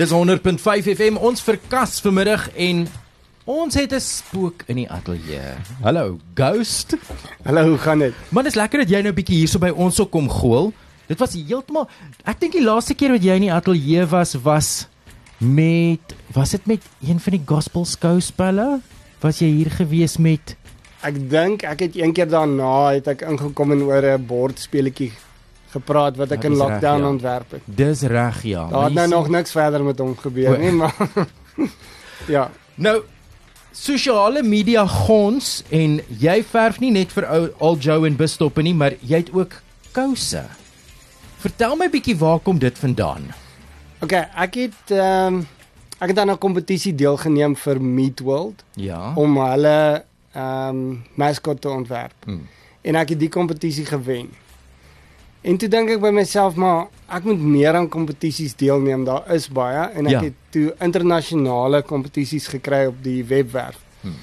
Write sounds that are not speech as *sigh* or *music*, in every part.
Dis 100.5 FM ons verkas vanmiddag en ons het 'n spook in die ateljee. Hallo Ghost. Hallo, hoe gaan dit? Man, dis lekker dat jy nou 'n bietjie hierso by ons ook kom gool. Dit was heeltemal ek dink die laaste keer wat jy in die ateljee was was met was dit met een van die gospel skouspelle? Was jy hier gewees met Ek dink ek het een keer daarna het ek ingekom en oor 'n bordspeletjie gepraat wat ek Ja, in dis reg, lockdown ja. ontwerp het. Dis reg ja. Daar het nou nog niks verder met hom gebeur nie, maar *laughs* ja. Nou sosiale media gons en jy verf nie net vir ou Al Joe en Bistoppe nie, maar jy het ook kouse. Vertel my bietjie waar kom dit vandaan? OK, ek het ehm um, ek het aan 'n kompetisie deelgeneem vir Meat World Ja. om hulle ehm um, mascot te ontwerp. Hmm. En ek het die kompetisie gewen. En toe dink ek by myself maar ek moet meer aan kompetisies deelneem. Daar is baie en ek Ja. het toe internasionale kompetisies gekry op die webwerf. Hmm.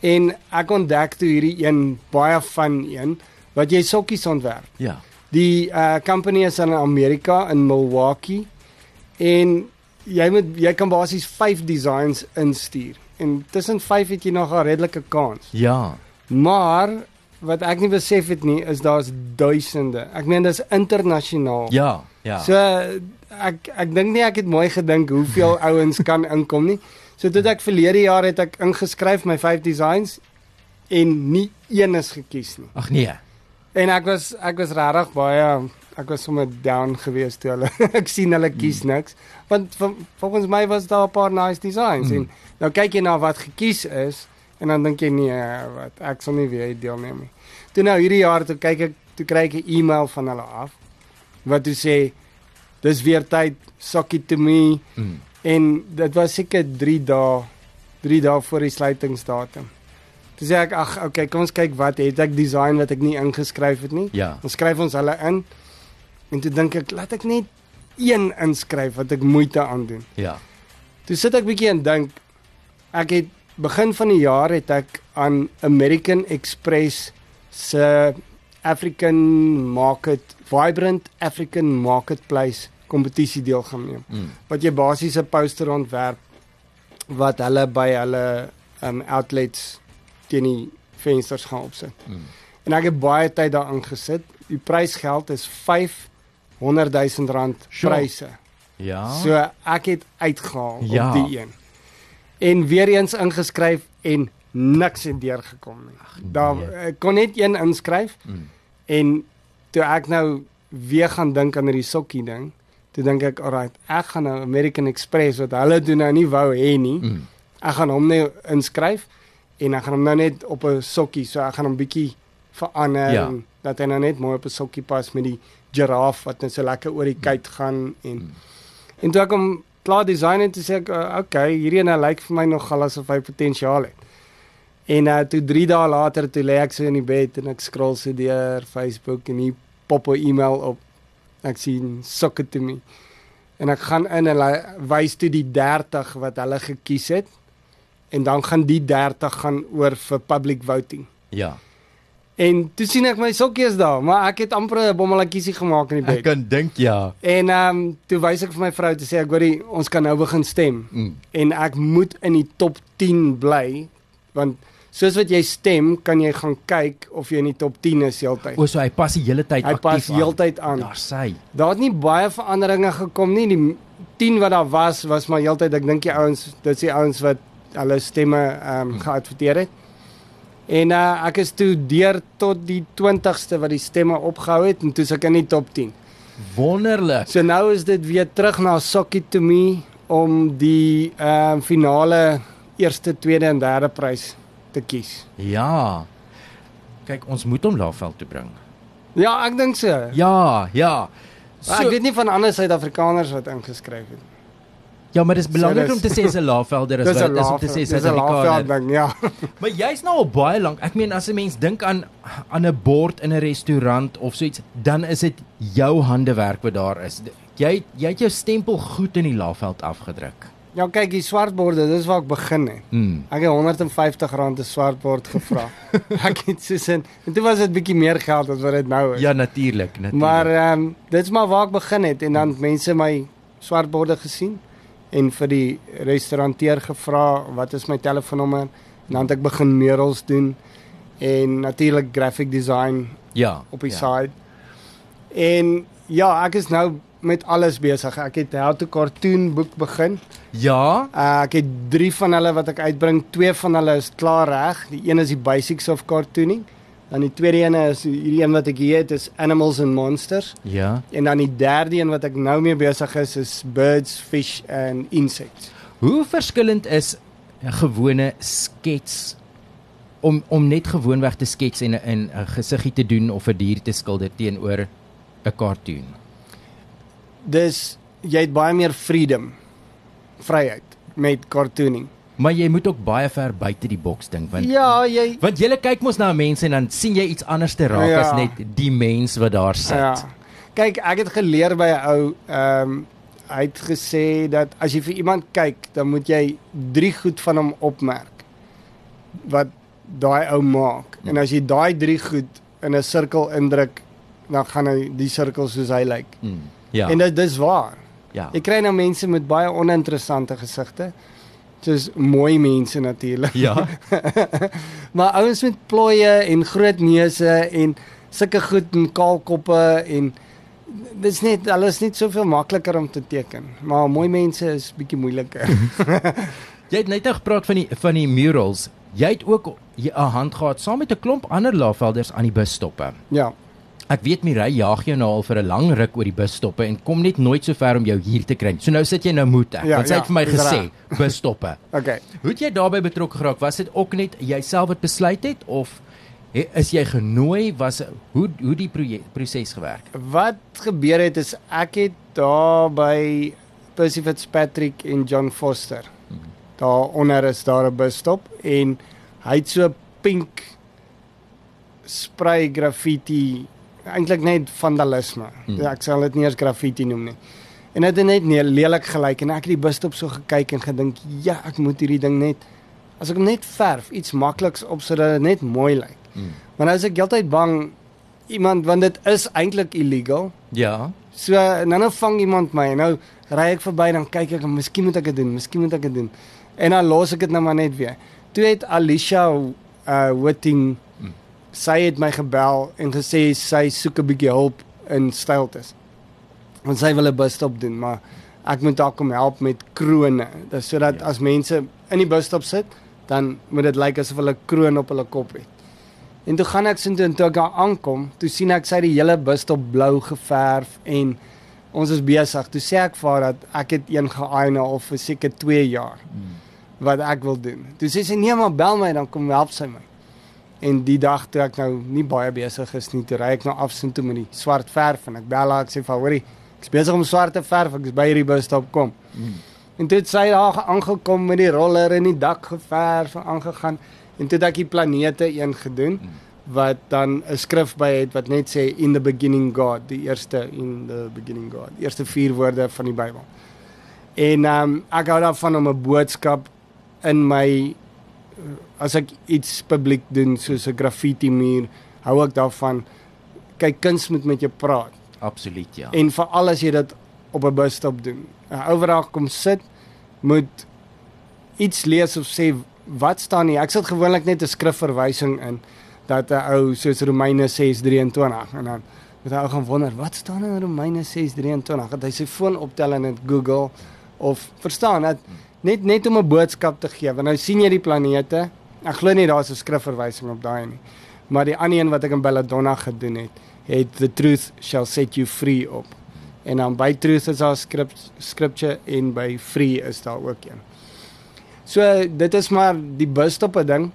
En ek ontdek toe hierdie een baie van een wat jy sokkies ontwerp. Ja. Die uh company is in Amerika in Milwaukee en jy moet jy kan basies 5 designs instuur. En tussen 5 het jy nog 'n redelike kans. Ja. Maar wat ek nie besef het nie is daar's duisende. Ek meen dis internasionaal. Ja. Ja. So ek ek dink nie ek het mooi gedink hoeveel *laughs* ouens kan inkom nie. So dit ek verlede jaar het ek ingeskryf my 5 designs en nie een is gekies nie. Ag nee. En ek was ek was regtig baie ek was sommer down geweest toe hulle *laughs* ek sien hulle kies Hmm. niks. Want vol- volgens my was daar 'n paar nice designs Mm. en nou kyk jy na wat gekies is en dan dink jy nee, wat ek sal nie weer deelneem nie. Toe nou hierdie jaar toe kyk ek toe kry ek 'n e-mail van hulle af wat toe sê dis weer tyd sokkie to me Mm. en dit was seker 3 dae 3 dae voor die sluitingsdatum. Toe sê ek ag okay, kom ons kyk wat het ek design wat ek nie ingeskryf het nie. Ja. Dan skryf ons hulle in. En toe dink ek, laat ek net een inskryf wat ek moeite aan doen. Ja. Toe sit ek bietjie en dink ek het begin van die jaar het ek aan American Express se African Market Vibrant African Marketplace kompetisie deelgeneem. Mm. Wat jy basies 'n poster ontwerp wat hulle by hulle um outlets teen die vensters gaan opsit. Mm. En ek het baie tyd daarin gesit. Die prysgeld is 500 000 rand Sjoe. pryse. Ja. So ek het uitgehaal Ja. op die een. En weer eens ingeskryf en niks het deurgekom nie. Daar nee. ek kon net een inskryf Mm. en toe ek nou weer gaan dink aan hierdie sokkie ding, toe dink ek, alright, ek gaan nou American Express wat hulle doen nou nie wou hê nie. Mm. Ek gaan hom nou inskryf en ek gaan hom nou net op 'n sokkie, so ek gaan hom bietjie verander Ja. en dat hy nou net mooi op 'n sokkie pas met die giraffe wat net so lekker oor die kuit gaan en Mm. en toe ek hom klaar design het, toe sê ek, uh, okay, hierdie een lyk vir my nogal asof hy potensiaal het. En uh, toe 3 dae later toe lê ek so in die bed en ek scroll so deur Facebook en hier pop 'n e-mail op. Ek sien sokke to me. En ek gaan in en hulle wys toe die 30 wat hulle gekies het. En dan gaan die 30 gaan oor vir public voting. Ja. En toe sien ek my sokkie is daar, maar ek het amper 'n bommelakiesie gemaak in die Ek bed. kan dink ja. En ehm um, toe wys ek vir my vrou te sê ek hoorie ons kan nou begin stem Mm. en ek moet in die top 10 bly want soos wat jy stem kan jy gaan kyk of jy in die top 10 is heeltyd. O, so hy pas die hele tyd Hy aktief pas aan. heeltyd aan. Daar sê. Daar het nie baie veranderinge gekom nie. Die 10 wat daar was was maar heeltyd ek dink die ouens dit's die ouens wat hulle stemme ehm um, geadverteer het. En uh, ek is toe deur tot die 20ste wat die stemme opgehou het en toe is ek in die top 10. Wonderlik. So nou is dit weer terug na Sokkie to me om die ehm uh, finale eerste, tweede en derde prys te kies. Ja. Kyk, ons moet hom Laveld toe bring. Ja, ek dink so. Ja, ja. So, ek weet nie van ander Suid-Afrikaners wat ingeskryf het. Ja, maar dis belangrik dis- om te sê is 'n Lavelder is *laughs* wat dit is om te sê dis 'n laafveld Suid-Afrikaner. ding, ja. *laughs* Maar jy's nou al baie lank. Ek meen as 'n mens dink aan aan 'n bord in 'n restaurant of so iets, dan is dit jou handewerk wat daar is. Jy jy het jou stempel goed in die Laveld afgedruk. Ja, kyk, die swartborde, dis waar ek begin het. Mm. Ek het 150 rand 'n swartbord gevra. *laughs* ek het soos in en toe was dit bietjie meer geld as wat dit nou is. Ja, natuurlik, natuurlik. maar ehm um, dit's maar waar ek begin het en dan mense my swartborde gesien en vir die restauranteur gevra wat is my telefoonnommer en dan het ek begin murals doen en natuurlik graphic design Ja. op die ja. side. En ja, ek is nou met alles besig. Ek het How to Cartoon boek begin. Ja. Uh, ek het 3 van hulle wat ek uitbring. Twee van hulle is klaar reg. Die een is die basics of cartooning. Dan die tweede een is hierdie een wat ek hier het is Animals and Monsters. Ja. En dan die derde een wat ek nou mee besig is is Birds, Fish and Insects. Hoe verskillend is 'n gewone skets om om net gewoonweg te skets en 'n 'n gesiggie te doen of 'n dier te skilder teenoor 'n cartoon? Dis jy het baie meer freedom, vryheid met cartooning. Maar jy moet ook baie ver buite die boks dink want Ja, jy want jy kyk mos na 'n mens en dan sien jy iets anders te raak Ja. as net die mens wat daar sit. Ja. Kyk, ek het geleer by 'n ou, ehm um, hy het gesê dat as jy vir iemand kyk, dan moet jy drie goed van hom opmerk wat daai ou maak. En as jy daai drie goed in 'n sirkel indruk, dan gaan hy die sirkel soos hy lyk. Hmm. Ja. En dit dis waar. ja. Ek kry nou mense met baie oninteressante gesigte. Soos mooi mense natuurlik. ja. *laughs* Maar ouens met plooie en groot neuse en sulke goed en kaalkoppe en dis net hulle is net soveel makliker om te teken. Maar mooi mense is bietjie moeiliker. *laughs* Jy het net nou gepraat van die van die murals. Jy het ook 'n hand gehad saam met 'n klomp ander laafvelders aan die busstoppe. ja. Ek weet Mirai jaag jou nou al vir 'n lang ruk oor die busstoppe en kom net nooit so ver om jou hier te kry. So nou sit jy nou moet ek. Ja, want sy ja, het vir my gesê busstoppe. *laughs* Okay. Hoe het jy daarbey betrokke geraak? Was dit ook net jouself wat besluit het of is jy genooi? Was hoe hoe die proje- proses gewerk? Wat gebeur het is ek het daar by Percy Fitzpatrick en John Foster. Daar onder is daar 'n busstop en hy het so pink spray graffiti eintlik net vandalisme. Hmm. Hmm. Ek sal dit nie eens graffiti noem nie. En dit het net nie lelik gelyk en ek het die busstop so gekyk en gedink, ja, ek moet hierdie ding net as ek hom net verf, iets makliks op sodat dit net mooi lyk. Hmm. Maar nou is ek heeltyd bang iemand want dit is eintlik illegal. Ja. So nou nou vang iemand my en nou ry ek verby dan kyk ek, miskien moet ek dit doen, miskien moet ek dit doen. En dan los ek dit nou maar net weer. Toe het Alicia uh Whiting. Sy het my gebel en gesê sy soek 'n bietjie hulp in stiltes. Want sy wil 'n busstop doen, maar ek moet haar kom help met krone. Dis sodat Ja. as mense in die busstop sit, dan moet dit lyk asof hulle 'n kroon op hulle kop het. En toe gaan ek soontoe en toe ek daar aankom, toe sien ek sy die hele busstop blou geverf en ons is besig. Toe sê ek vir haar dat ek het een geaai nou al vir seker 2 jaar Hmm. wat ek wil doen. Toe sê sy nee maar bel my dan kom help sy my. En die dag toe ek nou nie baie besig is nie, toe ry ek nou af soontoe met die swart verf en ek bel haar ek sê vir hoorie, ek's besig om swart te verf, ek is by hierdie busstop kom. Hmm. En toe het sy daar aangekom met die roller en die dak geverf en aangegaan en toe het ek die planete een gedoen wat dan 'n skrif by het wat net sê in the beginning God, die eerste in the beginning God, die eerste vier woorde van die Bybel. En ehm um, ek hou daarvan om 'n boodskap in my as ek iets publiek doen soos 'n graffiti muur, hou ek daarvan kyk kuns moet met jou praat. Absoluut ja. En veral as jy dit op 'n busstop doen. 'n Ou wat daar kom sit moet iets lees of sê wat staan hier. Ek sit gewoonlik net 'n skrifverwysing in dat 'n ou soos Romeine 6:23 en dan moet hy ou gaan wonder wat staan in Romeine 6:23. Dat hy sy foon optel en dit Google of verstaan dat net net om 'n boodskap te gee. Want nou sien jy die planete. Ek glo nie daar's 'n skrifverwysing op daai nie. Maar die ander een wat ek in Belladonna gedoen het, het the truth shall set you free op. En dan by truth is daar script scripture en by free is daar ook een. So dit is maar die busstoppe ding.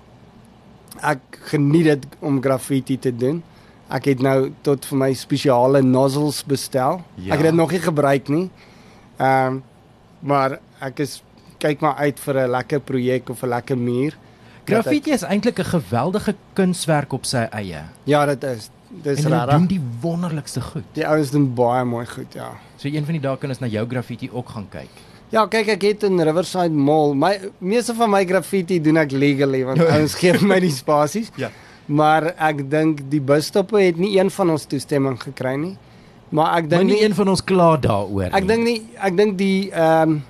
Ek geniet dit om graffiti te doen. Ek het nou tot vir my spesiale nozzles bestel. Ja. Ek het dit nog nie gebruik nie. Ehm um, maar ek is kyk maar uit vir 'n lekker projek of 'n lekker muur. Graffiti is eintlik 'n geweldige kunswerk op sy eie. Ja, dit is. Dis en hulle doen rarig. die wonderlikste goed. Die ouens doen baie mooi goed, ja. So een van die dae kan ons na jou graffiti ook gaan kyk. Ja, kyk ek het in Riverside Mall. My meeste van my graffiti doen ek legally want *laughs* ouens gee my die spasies. Ja. Maar ek dink die busstoppe het nie een van ons toestemming gekry nie. Maar ek dink nie nie een van ons kla daaroor nie. ek dink nie ek dink die ehm um,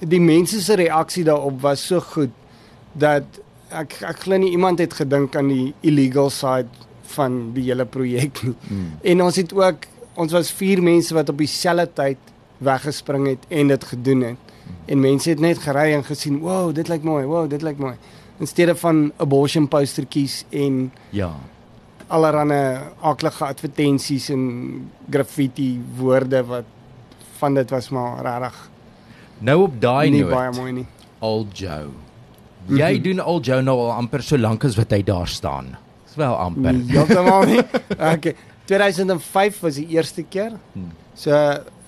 die mense se reaksie daarop was so goed dat ek ek glo nie iemand het gedink aan die illegal side van die hele projek nie. Mm. En ons het ook ons was vier mense wat op dieselfde tyd weggespring het en dit gedoen het. En mense het net gery en gesien, "Wow, dit lyk mooi. Wow, dit lyk mooi." In steede van abortion postertjies en Ja. allerlei aaklige advertensies en graffiti woorde wat van dit was maar regtig Nou op daai nie noot. baie mooi nie. Al Joe. Jy Mhm. doen Al Joe nou al amper so lank as wat hy daar staan. Dis wel amper. Nee, Heeltemal nie. *laughs* Okay. 2005 was die eerste keer. Hmm. So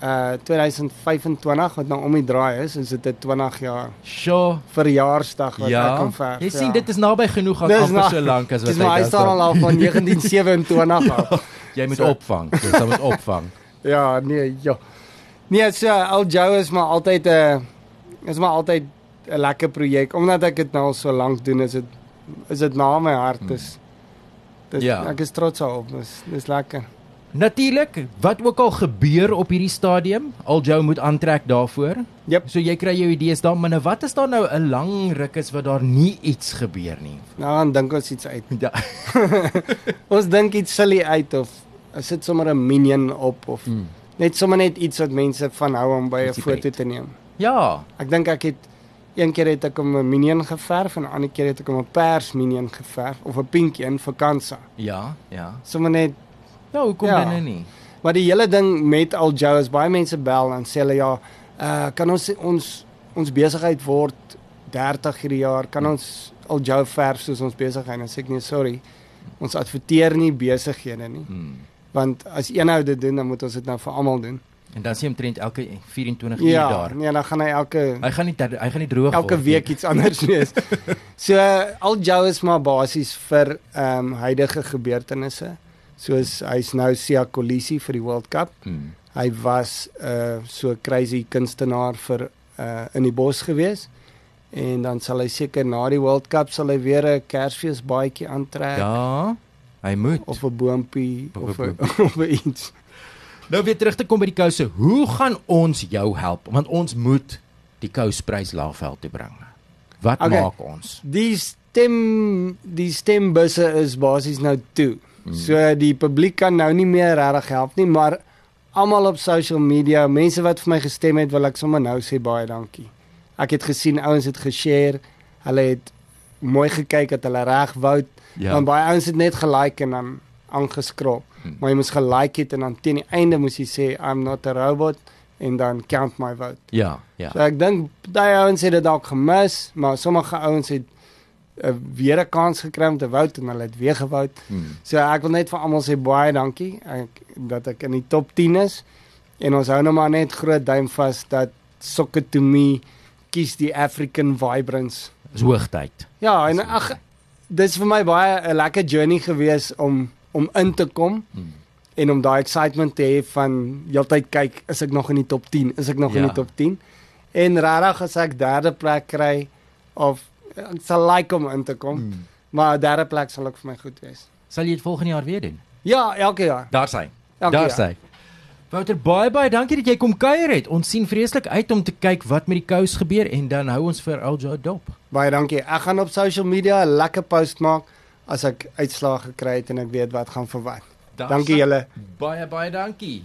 uh 2025 wat nou om die draai is, is dit 'n 20 jaar Sjoe. verjaarsdag wat Ja. ek kan verf. Jy sien dit is naby genoeg Dis amper na- so lank as wat Dis maar hy daar staan al van *laughs* 1927 af. Jy moet So. opvang. Jy moet opvang. *laughs* Ja, nee, ja. Nee, so Al Joe is maar altyd 'n is maar altyd 'n lekker projek omdat ek dit nou al so lank doen, is dit is dit na my hart is. Dis Ja. ek is trots daarop. Dis dis lekker. Natuurlik, wat ook al gebeur op hierdie stadium, Al Joe moet aantrek daarvoor. Jep. So jy kry jou idees daar, maar nou wat is daar nou 'n lang ruk is wat daar nie iets gebeur nie. Nou dan dink ons iets uit. Ja. *laughs* Ons dink iets silly uit of is dit sommer 'n minion op of Mm. Net sommer net iets wat mense van hou om by 'n foto te neem. Ja. Ek dink ek het een keer het ek hom 'n minion geverf en 'n ander keer het ek hom 'n pers minion geverf of 'n pink een vir Kansa. Ja, ja. Sommer net Ja, hoekom Ja. dan nou nie? Maar die hele ding met Al Joe is baie mense bel en sê hulle ja, uh kan ons ons ons besigheid word 30 hierdie jaar, kan ons Al Joe verf soos ons besigheid en dan sê ek nee, sorry. Ons adverteer nie besighede nie, Hmm. Want as een ou dit doen, dan moet ons dit nou vir almal doen. En dan sien jy omtrent elke 24 uur Ja, daar. nee, dan gaan hy elke Hy gaan nie hy gaan nie droog elke word week nie. iets anders *laughs* wees. so Al Joe is maar basies vir ehm um, huidige gebeurtenisse. Soos hy's nou Sia Kolisi vir die World Cup. Hmm. Hy was 'n uh, so crazy kunstenaar vir uh in die bos gewees. En dan sal hy seker na die World Cup sal hy weer 'n Kersfees baadjie aantrek Ja. Hy moet. of 'n boontjie Of 'n of 'n *laughs* iets. Nou weer terug te kom by die kouse. Hoe gaan ons jou help? Want ons moet die kousprys Laagveld toe bring. Wat Okay. maak ons? Die stem die stembusse is basies nou toe. Hmm. So die publiek kan nou nie meer regtig help nie, maar almal op social media, mense wat vir my gestem het, wil ek sommer nou sê baie dankie. Ek het gesien ouens het geshare, hulle het mooi gekyk dat hulle reg vote. Ja. Want baie ouens het net gelike en dan aangeskrop. Hmm. Maar jy moes gelike het en dan teen die einde moes jy sê I'm not a robot en dan count my vote. Ja, ja. So ek dink daai ouens het dit dalk gemis, maar sommige ouens het uh, weer 'n kans gekry om te vote en hulle het weer gewout. Hmm. So ek wil net vir almal sê baie dankie ek, dat ek in die top 10 is en ons hou nou maar net groot duim vas dat Sokke to me kies die African Vibrance. Dis hoogtyd. Ja, en ag dis vir my baie 'n lekker journey gewees om om in te kom Hmm. en om daai excitement te hê van heeltyd kyk, is ek nog in die top 10? Is ek nog in Ja. die top 10? En regtig as ek derde plek kry of ek sal like om in te kom, Hmm. maar derde plek sal ook vir my goed wees. Sal jy dit volgende jaar weer doen? Ja, elke jaar. Daar sy. Elke Daar jaar. sy. Wouter baie baie dankie dat jy kom kuier het. Ons sien vreeslik uit om te kyk wat met die kous gebeur en dan hou ons vir Aljo dop. Baie dankie. Ek gaan op social media 'n lekker post maak as ek uitslae gekry het en ek weet wat gaan verwag. Dankie julle. Baie baie dankie.